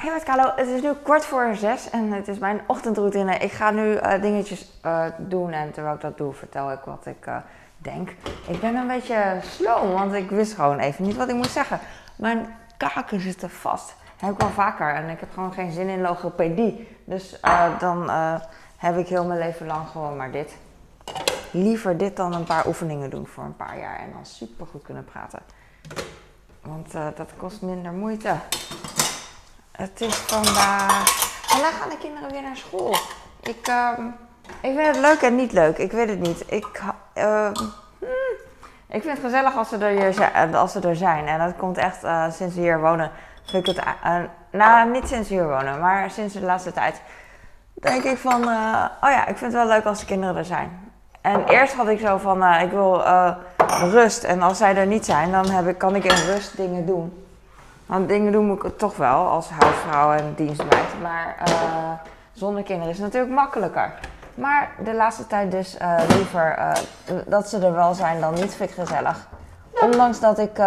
Hey met Carlo, het is nu kwart voor zes en het is mijn ochtendroutine. Ik ga nu uh, dingetjes uh, doen en terwijl ik dat doe vertel ik wat ik uh, denk. Ik ben een beetje slow, want ik wist gewoon even niet wat ik moest zeggen. Mijn kaken zitten vast. Dat heb ik wel vaker en ik heb gewoon geen zin in logopedie. Dus dan heb ik heel mijn leven lang gewoon maar dit. Liever dit dan een paar oefeningen doen voor een paar jaar en dan super goed kunnen praten. Want dat kost minder moeite. Het is vandaag. Vandaag gaan de kinderen weer naar school. Ik, uh, ik vind het leuk en niet leuk. Ik weet het niet. Ik, uh, ik vind het gezellig als ze er, zijn, als ze er zijn. En dat komt echt uh, sinds we hier wonen. Vind ik het, uh, nou, niet sinds we hier wonen, maar sinds de laatste tijd. Denk ik van, oh ja, ik vind het wel leuk als de kinderen er zijn. En eerst had ik zo van, ik wil rust. En als zij er niet zijn, dan heb ik, kan ik in rust dingen doen. Want dingen doen moet ik toch wel als huisvrouw en dienstmeid. Maar uh, zonder kinderen is het natuurlijk makkelijker. Maar de laatste tijd dus uh, liever uh, dat ze er wel zijn dan niet, vind ik gezellig. Ondanks dat ik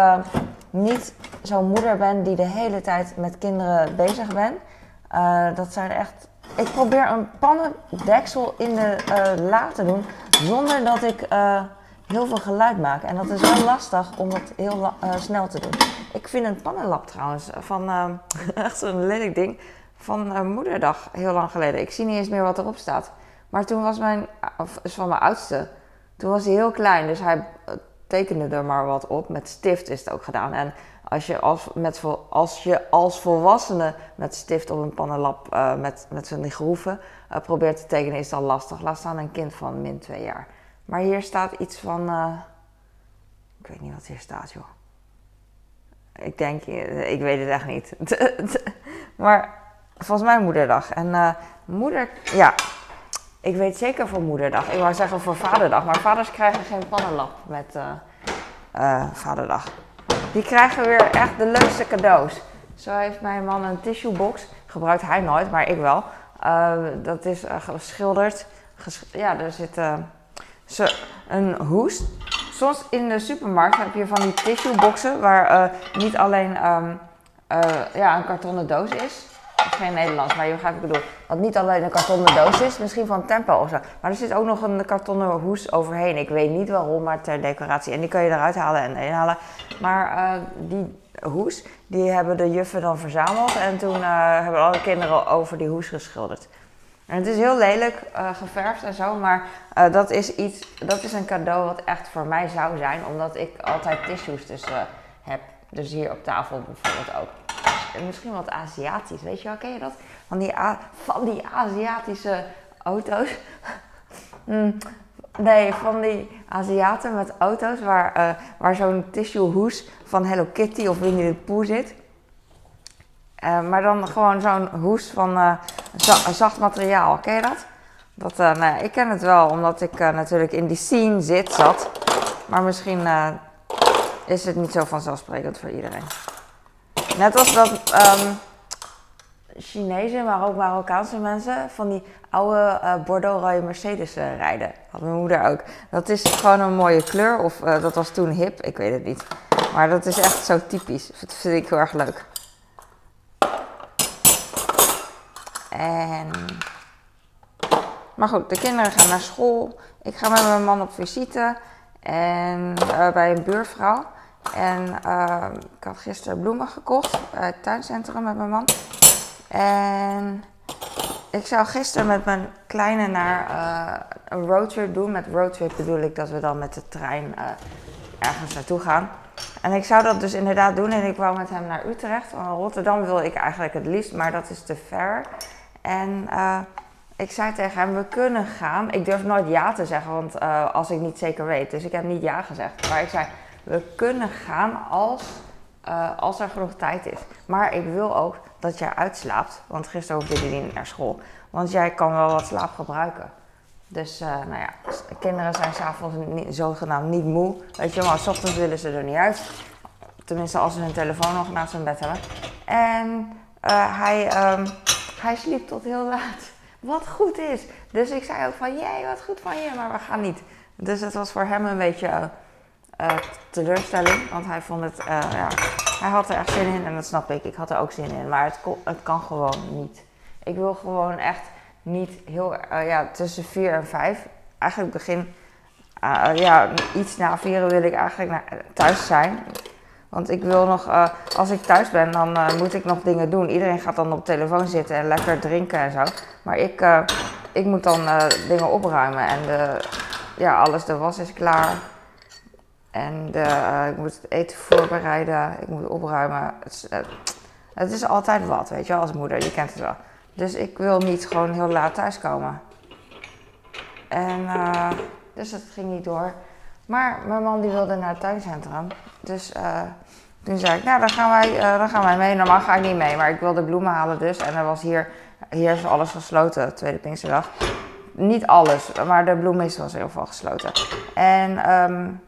niet zo'n moeder ben die de hele tijd met kinderen bezig ben. dat zijn echt... Ik probeer een pannendeksel in de la te doen zonder dat ik heel veel geluid maak. En dat is wel lastig om het heel snel te doen. Ik vind een pannenlap trouwens van uh, echt zo'n lelijk ding van uh, moederdag heel lang geleden. Ik zie niet eens meer wat erop staat. Maar toen was mijn, of is van mijn oudste, toen was hij heel klein, dus hij eh, tekende er maar wat op. Met stift is het ook gedaan. En als je als, met, als, je als volwassene met stift op een pannenlap met, met zo'n groeven probeert te tekenen, is dat lastig. Laat staan een kind van min twee jaar. Maar hier staat iets van. Uh, ik weet niet wat hier staat, joh. Ik denk, eh, ik weet het echt niet. maar volgens mij moederdag. En uh, moeder, ja, ik weet zeker voor moederdag. Ik wou zeggen voor vaderdag, maar vaders krijgen geen pannenlap met vaderdag. Die krijgen weer echt de leukste cadeaus. Zo heeft mijn man een tissuebox. Gebruikt hij nooit, maar ik wel. dat is geschilderd. ja, er zit een hoes Soms in de supermarkt heb je van die tissueboxen waar uh, niet alleen um, uh, ja, een kartonnen doos is. Geen Nederlands, maar je begrijpt wat ik bedoel. Dat niet alleen een kartonnen doos is, misschien van Tempo of zo. Maar er zit ook nog een kartonnen hoes overheen. Ik weet niet waarom, maar ter decoratie. En die kun je eruit halen en inhalen. Maar uh, die hoes, die hebben de juffen dan verzameld. En toen hebben alle kinderen over die hoes geschilderd. En het is heel lelijk uh, geverfd en zo, maar uh, dat is iets, dat is een cadeau wat echt voor mij zou zijn, omdat ik altijd tissues dus uh, heb. Dus hier op tafel bijvoorbeeld ook. En misschien wat Aziatisch, weet je wel, ken je dat? Van die, van die Aziatische auto's. mm, nee, van die Aziaten met auto's waar, waar zo'n tissue hoes van Hello Kitty of Winnie the Pooh zit. Uh, maar dan gewoon zo'n hoes van uh, zacht materiaal. Ken je dat? dat uh, nou ik ken het wel, omdat ik natuurlijk in die scene zit, zat. Maar misschien is het niet zo vanzelfsprekend voor iedereen. Net als dat um, Chinese, maar ook Marokkaanse mensen van die oude Bordeaux-rode Mercedes rijden. Had mijn moeder ook. Dat is gewoon een mooie kleur, of dat was toen hip, ik weet het niet. Maar dat is echt zo typisch. Dat vind ik heel erg leuk. En... Maar goed, de kinderen gaan naar school. Ik ga met mijn man op visite. En uh, bij een buurvrouw. En uh, ik had gisteren bloemen gekocht bij het tuincentrum met mijn man. En ik zou gisteren met mijn kleine naar uh, een roadtrip doen. Met roadtrip bedoel ik dat we dan met de trein ergens naartoe gaan. En ik zou dat dus inderdaad doen en ik wou met hem naar Utrecht. Want Rotterdam wil ik eigenlijk het liefst, maar dat is te ver. En uh, ik zei tegen hem, we kunnen gaan. Ik durf nooit ja te zeggen, want uh, als ik niet zeker weet. Dus ik heb niet ja gezegd. Maar ik zei, we kunnen gaan als, uh, als er genoeg tijd is. Maar ik wil ook dat jij uitslaapt. Want gisteren hoefde je niet naar school. Want jij kan wel wat slaap gebruiken. Dus nou ja, kinderen zijn s'avonds niet, zogenaamd niet moe. Weet je, maar s ochtends willen ze er niet uit. Tenminste, als ze hun telefoon nog naast hun bed hebben. En hij... Um, hij sliep tot heel laat. Wat goed is. Dus ik zei ook van, jij, wat goed van je, maar we gaan niet. Dus het was voor hem een beetje uh, teleurstelling. Want hij vond het, uh, ja, hij had er echt zin in en dat snap ik. Ik had er ook zin in, maar het, het kan gewoon niet. Ik wil gewoon echt niet heel, ja, tussen vier en vijf. Eigenlijk begin, ja, iets na vieren wil ik eigenlijk naar, thuis zijn. Want ik wil nog, uh, als ik thuis ben, dan moet ik nog dingen doen. Iedereen gaat dan op telefoon zitten en lekker drinken en zo. Maar ik, ik moet dan dingen opruimen en de, ja, alles, de was is klaar. En de, ik moet het eten voorbereiden, ik moet opruimen. Het is, het is altijd wat, weet je als moeder, je kent het wel. Dus ik wil niet gewoon heel laat thuiskomen. En dus dat ging niet door. Maar mijn man die wilde naar het tuincentrum. Dus uh, toen zei ik, nou dan gaan, wij, uh, dan gaan wij mee. Normaal ga ik niet mee, maar ik wilde bloemen halen dus. En er was hier, hier is alles gesloten, tweede Pinksterdag. Niet alles, maar de bloemist was ieder geval gesloten. En um,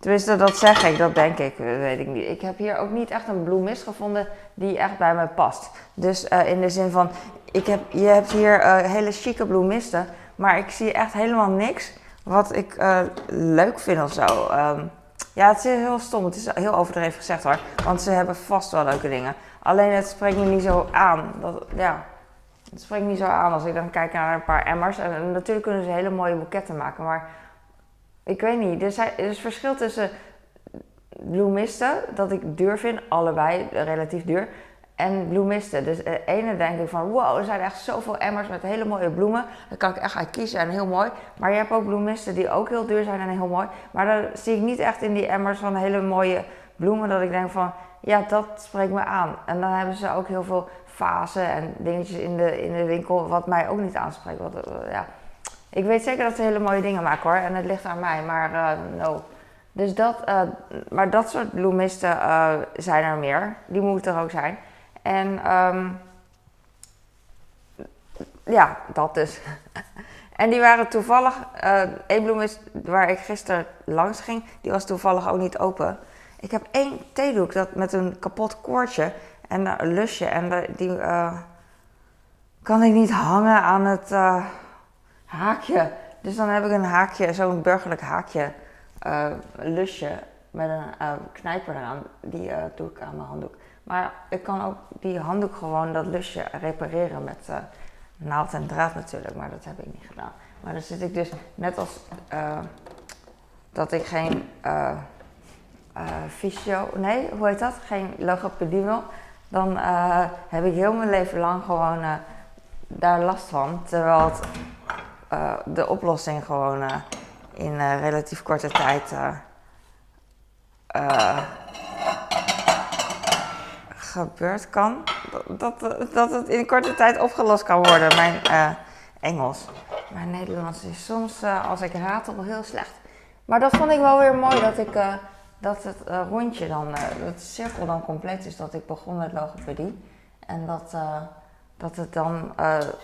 tenminste, dat zeg ik, dat denk ik, weet ik niet. Ik heb hier ook niet echt een bloemist gevonden die echt bij me past. Dus in de zin van, ik heb, je hebt hier hele chique bloemisten, maar ik zie echt helemaal niks wat ik uh, leuk vind of zo. Um, ja, het is heel stom. Het is heel overdreven gezegd hoor. Want ze hebben vast wel leuke dingen. Alleen het spreekt me niet zo aan. Dat, ja, het spreekt me niet zo aan als ik dan kijk naar een paar emmers. En natuurlijk kunnen ze hele mooie boeketten maken. Maar ik weet niet. Er, er is verschil tussen bloemisten, dat ik duur vind. Allebei relatief duur en bloemisten. Dus de ene denk ik van wow, er zijn echt zoveel emmers met hele mooie bloemen. Daar kan ik echt uit kiezen en heel mooi. Maar je hebt ook bloemisten die ook heel duur zijn en heel mooi. Maar dan zie ik niet echt in die emmers van hele mooie bloemen dat ik denk van ja, dat spreekt me aan. En dan hebben ze ook heel veel vazen en dingetjes in de, in de winkel wat mij ook niet aanspreekt. Uh, ja. Ik weet zeker dat ze hele mooie dingen maken hoor. En het ligt aan mij, maar uh, no. Dus dat, maar dat soort bloemisten zijn er meer. Die moeten er ook zijn. En um, ja, dat dus. en die waren toevallig, uh, één bloem is waar ik gisteren langs ging, die was toevallig ook niet open. Ik heb één theedoek dat met een kapot koordje en een lusje en die uh, kan ik niet hangen aan het uh, haakje. Dus dan heb ik een haakje, zo'n burgerlijk haakje, lusje met een knijper eraan. Die doe ik aan mijn handdoek. Maar ik kan ook die handdoek gewoon, dat lusje, repareren met uh, naald en draad natuurlijk. Maar dat heb ik niet gedaan. Maar dan zit ik dus, net als uh, dat ik geen uh, fysio, nee, hoe heet dat? Geen logopedie wil. Dan heb ik heel mijn leven lang gewoon daar last van. Terwijl de oplossing gewoon in relatief korte tijd gebeurd kan. Dat, dat het in korte tijd opgelost kan worden, mijn uh, Engels. Mijn Nederlands is soms, uh, als ik ratel, heel slecht. Maar dat vond ik wel weer mooi, dat, ik, uh, dat het rondje dan, dat de cirkel dan compleet is. Dat ik begon met logopedie. En dat, dat, het dan,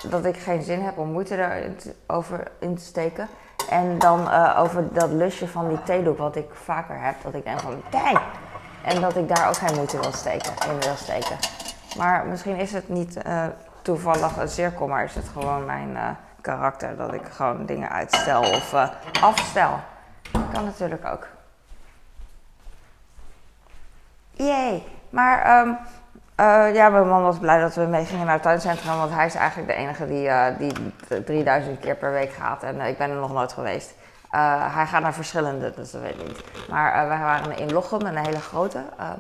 dat ik geen zin heb om moeite erover in te steken. En dan over dat lusje van die theedoek, wat ik vaker heb. Dat ik denk van, kijk, en dat ik daar ook geen moeite wil steken, in wil steken. Maar misschien is het niet uh, toevallig een cirkel, maar is het gewoon mijn uh, karakter dat ik gewoon dingen uitstel of uh, afstel. Kan natuurlijk ook. Jee, maar um, ja, mijn man was blij dat we mee gingen naar het tuincentrum, want hij is eigenlijk de enige die, die 3000 keer per week gaat en ik ben er nog nooit geweest. Uh, hij gaat naar verschillende, dus dat weet ik niet. Maar uh, wij waren in Lochem, een hele grote. Uh,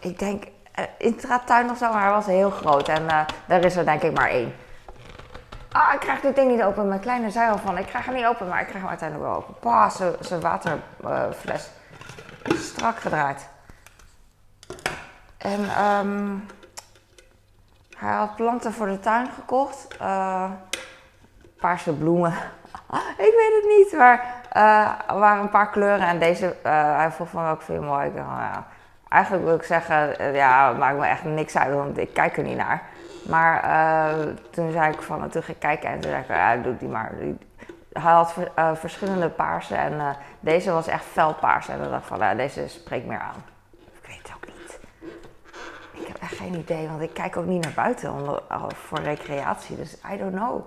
ik denk intratuin of zo, maar hij was heel groot. En daar is er denk ik maar één. Ah, ik krijg dit ding niet open. Mijn kleine zei al van, ik krijg hem niet open, maar ik krijg hem uiteindelijk wel open. Pah, zijn waterfles. Strak gedraaid. En um, hij had planten voor de tuin gekocht. paarse bloemen. ik weet het niet, maar uh, er waren een paar kleuren en deze, uh, hij vond van ook veel mooi. Ik dacht, oh ja. Eigenlijk wil ik zeggen, uh, ja, maakt me echt niks uit, want ik kijk er niet naar. Maar toen zei ik van, toen ging ik kijken en toen zei ik, ja, doe die maar. Hij had verschillende paarsen en deze was echt felpaars. En dan dacht ik van, ja, deze spreekt meer aan. Ik weet het ook niet. Ik heb echt geen idee, want ik kijk ook niet naar buiten voor recreatie. Dus I don't know.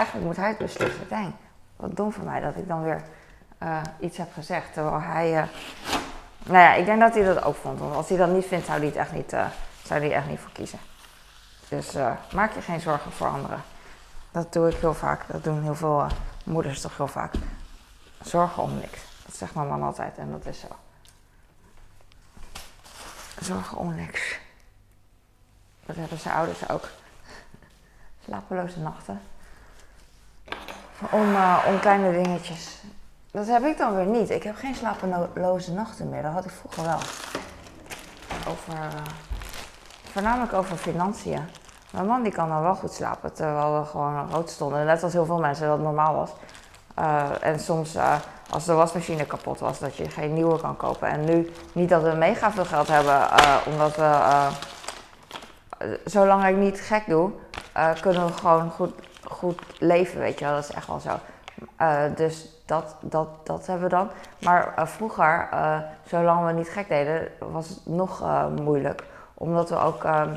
Eigenlijk moet hij het beslissen. Dang, wat dom van mij dat ik dan weer uh, iets heb gezegd. Terwijl hij uh, nou ja, ik denk dat hij dat ook vond. Want als hij dat niet vindt, zou hij het echt niet, uh, zou hij echt niet voor kiezen. Dus maak je geen zorgen voor anderen. Dat doe ik heel vaak. Dat doen heel veel moeders toch heel vaak. Zorgen om niks. Dat zegt mijn man altijd en dat is zo. Zorgen om niks. Dat hebben zijn ouders ook. Slapeloze nachten. Om, uh, om kleine dingetjes. Dat heb ik dan weer niet. Ik heb geen slapeloze nachten meer. Dat had ik vroeger wel. Over, uh, voornamelijk over financiën. Mijn man die kan dan wel goed slapen terwijl we gewoon rood stonden. Net als heel veel mensen dat normaal was. Uh, en soms als de wasmachine kapot was, dat je geen nieuwe kan kopen. En nu niet dat we mega veel geld hebben, omdat we zolang ik niet gek doe, kunnen we gewoon goed goed leven, weet je wel. Dat is echt wel zo. Uh, dus dat, dat, dat hebben we dan. Maar uh, vroeger, uh, zolang we niet gek deden, was het nog moeilijk. Omdat we ook ehm,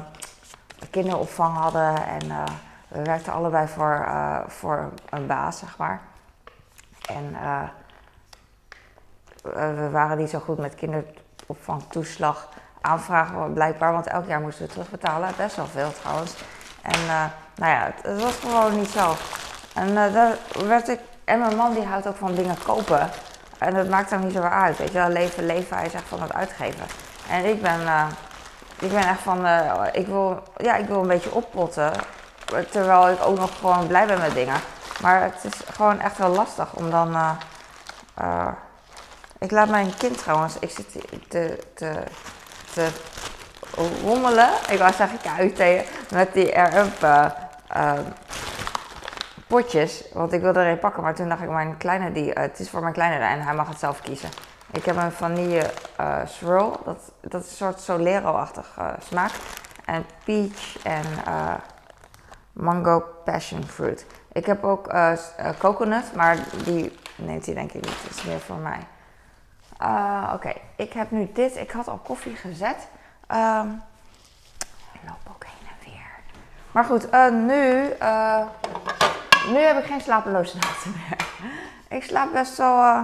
kinderopvang hadden en we werkten allebei voor, voor een baas, zeg maar. En we waren niet zo goed met kinderopvangtoeslag aanvragen, blijkbaar. Want elk jaar moesten we terugbetalen. Best wel veel trouwens. En nou ja, het, was gewoon niet zo. En uh, daar werd ik. En mijn man die houdt ook van dingen kopen. En dat maakt hem niet zo uit. Weet je wel, leven, leven, hij is echt van het uitgeven. En ik ben, uh, ik ben echt van, ik, wil, ja, ik wil een beetje oppotten. Terwijl ik ook nog gewoon blij ben met dingen. Maar het is gewoon echt wel lastig om dan. ik laat mijn kind trouwens, ik zit te, te, te rommelen. Ik wou zeggen kuiten met die R-up uh, potjes. Want ik wilde er een pakken, maar toen dacht ik, mijn kleine die, uh, het is voor mijn kleine en hij mag het zelf kiezen. Ik heb een vanille uh, swirl, dat, dat is een soort Solero-achtig uh, smaak. En peach en mango passion fruit. Ik heb ook coconut, maar die neemt hij denk ik niet. Is meer voor mij. Oké, ik heb nu dit. Ik had al koffie gezet. Um, maar goed, uh, nu, uh, nu heb ik geen slapeloze nachten meer. ik slaap best wel. Uh,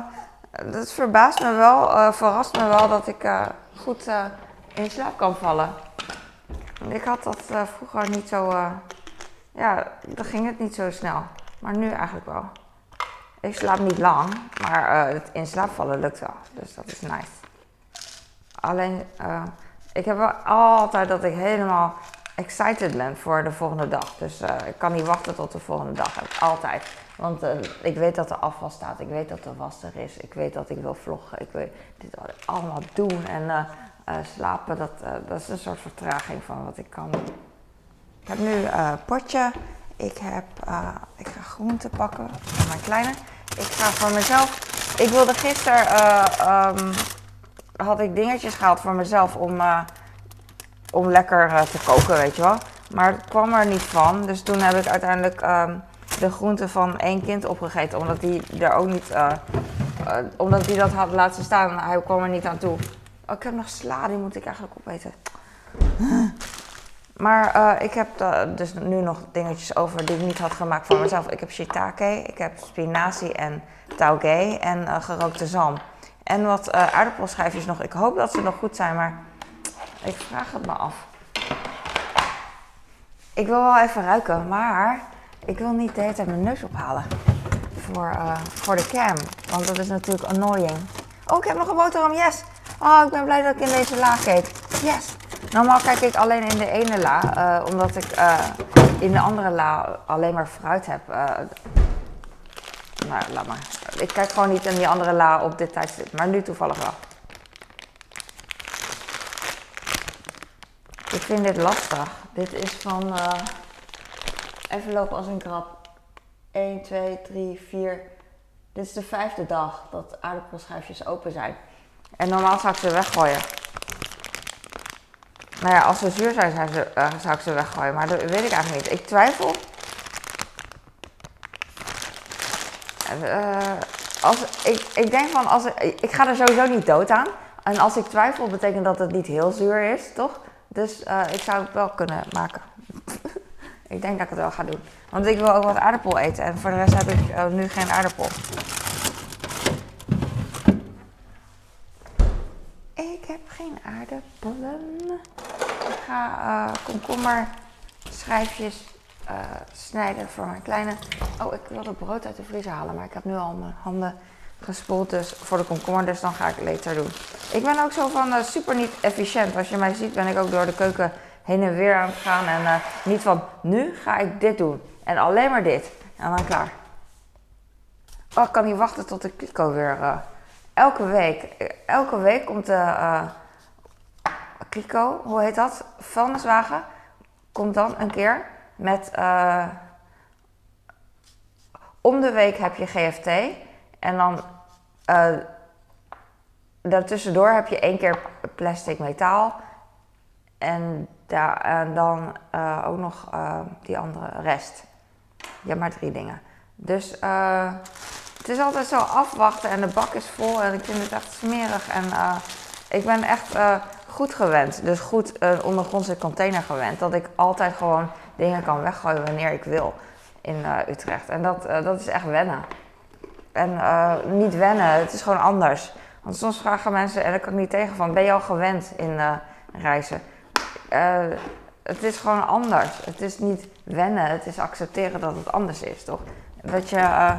dat verbaast me wel, verrast me wel dat ik goed in slaap kan vallen. Ik had dat vroeger niet zo. ja, dan ging het niet zo snel. Maar nu eigenlijk wel. Ik slaap niet lang, maar het in slaap vallen lukt wel. Dus dat is nice. Alleen, ik heb wel altijd dat ik helemaal excited ben voor de volgende dag. Dus uh, ik kan niet wachten tot de volgende dag. Altijd. Want uh, ik weet dat er afval staat. Ik weet dat er was er is. Ik weet dat ik wil vloggen. Ik wil dit allemaal doen. En uh, slapen, dat, dat is een soort vertraging van wat ik kan. Ik heb nu een potje. Ik, heb, ik ga groenten pakken voor mijn kleine. Ik ga voor mezelf. Ik wilde gisteren. Um, had ik dingetjes gehaald voor mezelf om om lekker uh, te koken, weet je wel. Maar het kwam er niet van. Dus toen heb ik uiteindelijk um, de groenten van één kind opgegeten. Omdat hij er ook niet. Uh, uh, omdat hij dat had laten staan. Hij kwam er niet aan toe. Oh, ik heb nog sla, die moet ik eigenlijk opeten. Maar ik heb dus nu nog dingetjes over die ik niet had gemaakt voor mezelf. Ik heb shiitake, ik heb spinazie en tauge en gerookte zalm. En wat aardappelschijfjes nog. Ik hoop dat ze nog goed zijn, maar ik vraag het me af. Ik wil wel even ruiken, maar ik wil niet de hele tijd mijn neus ophalen. Voor, uh, voor de cam. Want dat is natuurlijk annoying. Oh, ik heb nog een boterham, yes! Oh, ik ben blij dat ik in deze la keek. Yes! Normaal kijk ik alleen in de ene la, uh, omdat ik uh, in de andere la alleen maar fruit heb. nou, laat maar. Ik kijk gewoon niet in die andere la op dit tijdstip, maar nu toevallig wel. Ik vind dit lastig. Dit is van. Uh, even lopen als een krab. 1, 2, 3, 4. Dit is de vijfde dag dat aardappelschijfjes open zijn. En normaal zou ik ze weggooien. Nou ja, als ze zuur zijn, zijn ze, uh, zou ik ze weggooien. Maar dat weet ik eigenlijk niet. Ik twijfel. Uh, als, ik, ik denk van, als, ik ga er sowieso niet dood aan. En als ik twijfel, betekent dat het niet heel zuur is, toch? Dus uh, ik zou het wel kunnen maken. ik denk dat ik het wel ga doen. Want ik wil ook wat aardappel eten. En voor de rest heb ik uh, nu geen aardappel. aardappelen. Ik ga uh, komkommer schijfjes snijden voor mijn kleine. Oh, ik wilde brood uit de vriezer halen, maar ik heb nu al mijn handen gespoeld dus voor de komkommer, dus dan ga ik later doen. Ik ben ook zo van uh, super niet efficiënt. Als je mij ziet, ben ik ook door de keuken heen en weer aan het gaan en uh, niet van nu ga ik dit doen en alleen maar dit en dan klaar. Oh, ik kan niet wachten tot de kliko weer. Uh, elke week, elke week komt de kliko, hoe heet dat? Vuilniswagen komt dan een keer met. Om de week heb je GFT en dan. Uh, daartussendoor heb je één keer plastic metaal. En, en dan uh, ook nog die andere rest. Hebt maar drie dingen. Dus het is altijd zo afwachten en de bak is vol en ik vind het echt smerig. En ik ben echt goed gewend, dus goed een ondergrondse container gewend. Dat ik altijd gewoon dingen kan weggooien wanneer ik wil in Utrecht. En dat, dat is echt wennen. En uh, niet wennen, het is gewoon anders. Want soms vragen mensen, en daar kan niet tegen van, ben je al gewend in reizen? het is gewoon anders. Het is niet wennen, het is accepteren dat het anders is, toch? Dat je,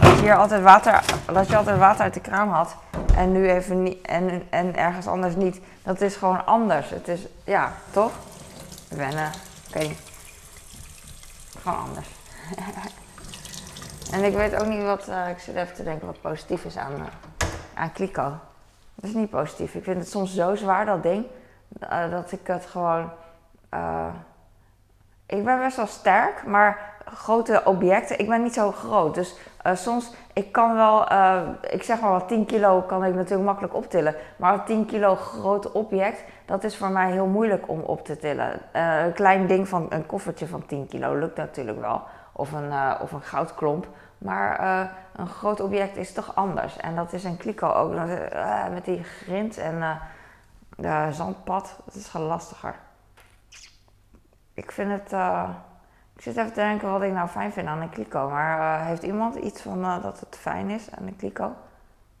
dat je hier altijd water, dat je altijd water uit de kraan had en nu even niet, en, en ergens anders niet. Dat is gewoon anders. Het is, ja, toch? Wennen, oké. Gewoon anders. En ik weet ook niet wat, uh, ik zit even te denken wat positief is aan, uh, aan Kliko. Dat is niet positief. Ik vind het soms zo zwaar, dat ding, uh, dat ik het gewoon. ik ben best wel sterk, maar grote objecten, ik ben niet zo groot. Dus soms, ik kan wel, ik zeg maar wat 10 kilo kan ik natuurlijk makkelijk optillen. Maar een 10 kilo groot object, dat is voor mij heel moeilijk om op te tillen. Een klein ding van een koffertje van 10 kilo lukt natuurlijk wel. Of een, uh, of een goudklomp. Maar uh, een groot object is toch anders. En dat is een kliko ook. met die grind en zandpad. Dat is gewoon lastiger. Ik vind het... ik zit even te denken wat ik nou fijn vind aan een kliko. Maar heeft iemand iets van dat het fijn is aan een kliko?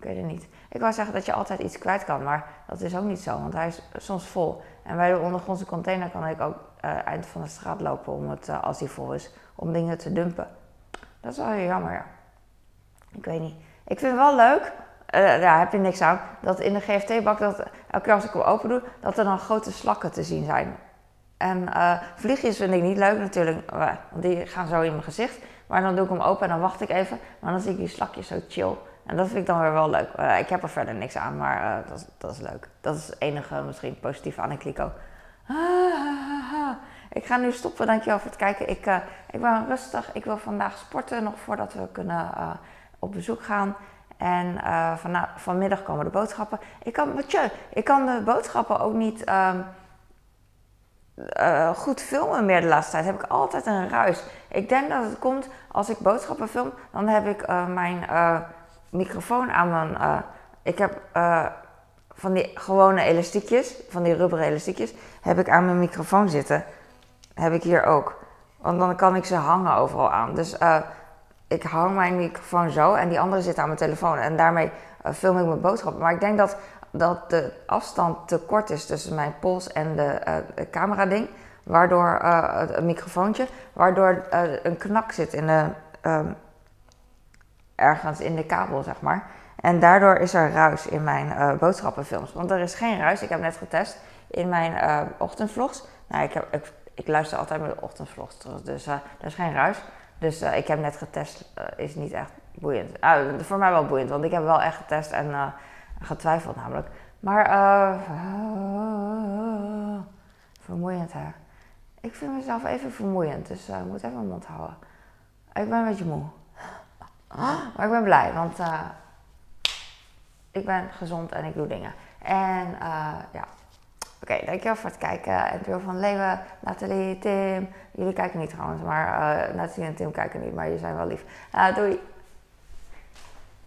Ik weet het niet. Ik wou zeggen dat je altijd iets kwijt kan, maar dat is ook niet zo, want hij is soms vol. En bij de ondergrondse container kan ik ook uh, eind van de straat lopen om het, als hij vol is, om dingen te dumpen. Dat is wel heel jammer, ja. Ik weet niet. Ik vind wel leuk, uh, daar heb je niks aan, dat in de GFT-bak, dat elke keer als ik hem open doe, dat er dan grote slakken te zien zijn. En vliegjes vind ik niet leuk natuurlijk, want die gaan zo in mijn gezicht. Maar dan doe ik hem open en dan wacht ik even, maar dan zie ik die slakjes zo chill. En dat vind ik dan weer wel leuk. Ik heb er verder niks aan, maar dat, dat, is leuk. Dat is het enige misschien positief aan een kliko. Ah, ik ga nu stoppen, dankjewel voor het kijken. Ik, uh, ik ben rustig. Ik wil vandaag sporten nog voordat we kunnen op bezoek gaan. En van, vanmiddag komen de boodschappen. Ik kan, ik kan de boodschappen ook niet um, goed filmen meer de laatste tijd. Heb ik altijd een ruis. Ik denk dat het komt als ik boodschappen film, dan heb ik mijn microfoon aan mijn. Uh, ik heb uh, van die gewone elastiekjes, van die rubberen elastiekjes, heb ik aan mijn microfoon zitten. Heb ik hier ook. Want dan kan ik ze hangen overal aan. Dus uh, ik hang mijn microfoon zo en die andere zit aan mijn telefoon. En daarmee film ik mijn boodschappen. Maar ik denk dat, dat de afstand te kort is tussen mijn pols en de, de camera ding. Waardoor het microfoontje, waardoor een knak zit in de ehm, ergens in de kabel, zeg maar. En daardoor is er ruis in mijn boodschappenfilms. Want er is geen ruis. Ik heb net getest in mijn ochtendvlogs. Nou, ik, heb, ik, luister altijd met de ochtendvlogs terug. Dus uh, er is geen ruis. Dus ik heb net getest. is niet echt boeiend. voor mij wel boeiend. Want ik heb wel echt getest en getwijfeld namelijk. Maar vermoeiend hè. Ik vind mezelf even vermoeiend. Dus ik moet even mijn mond houden. Ik ben een beetje moe. Maar ik ben blij, want ik ben gezond en ik doe dingen. En ja, oké, dankjewel voor het kijken. En door van Leeuwen, Nathalie, Tim. Jullie kijken niet trouwens, maar uh, Nathalie en Tim kijken niet, maar jullie zijn wel lief. doei!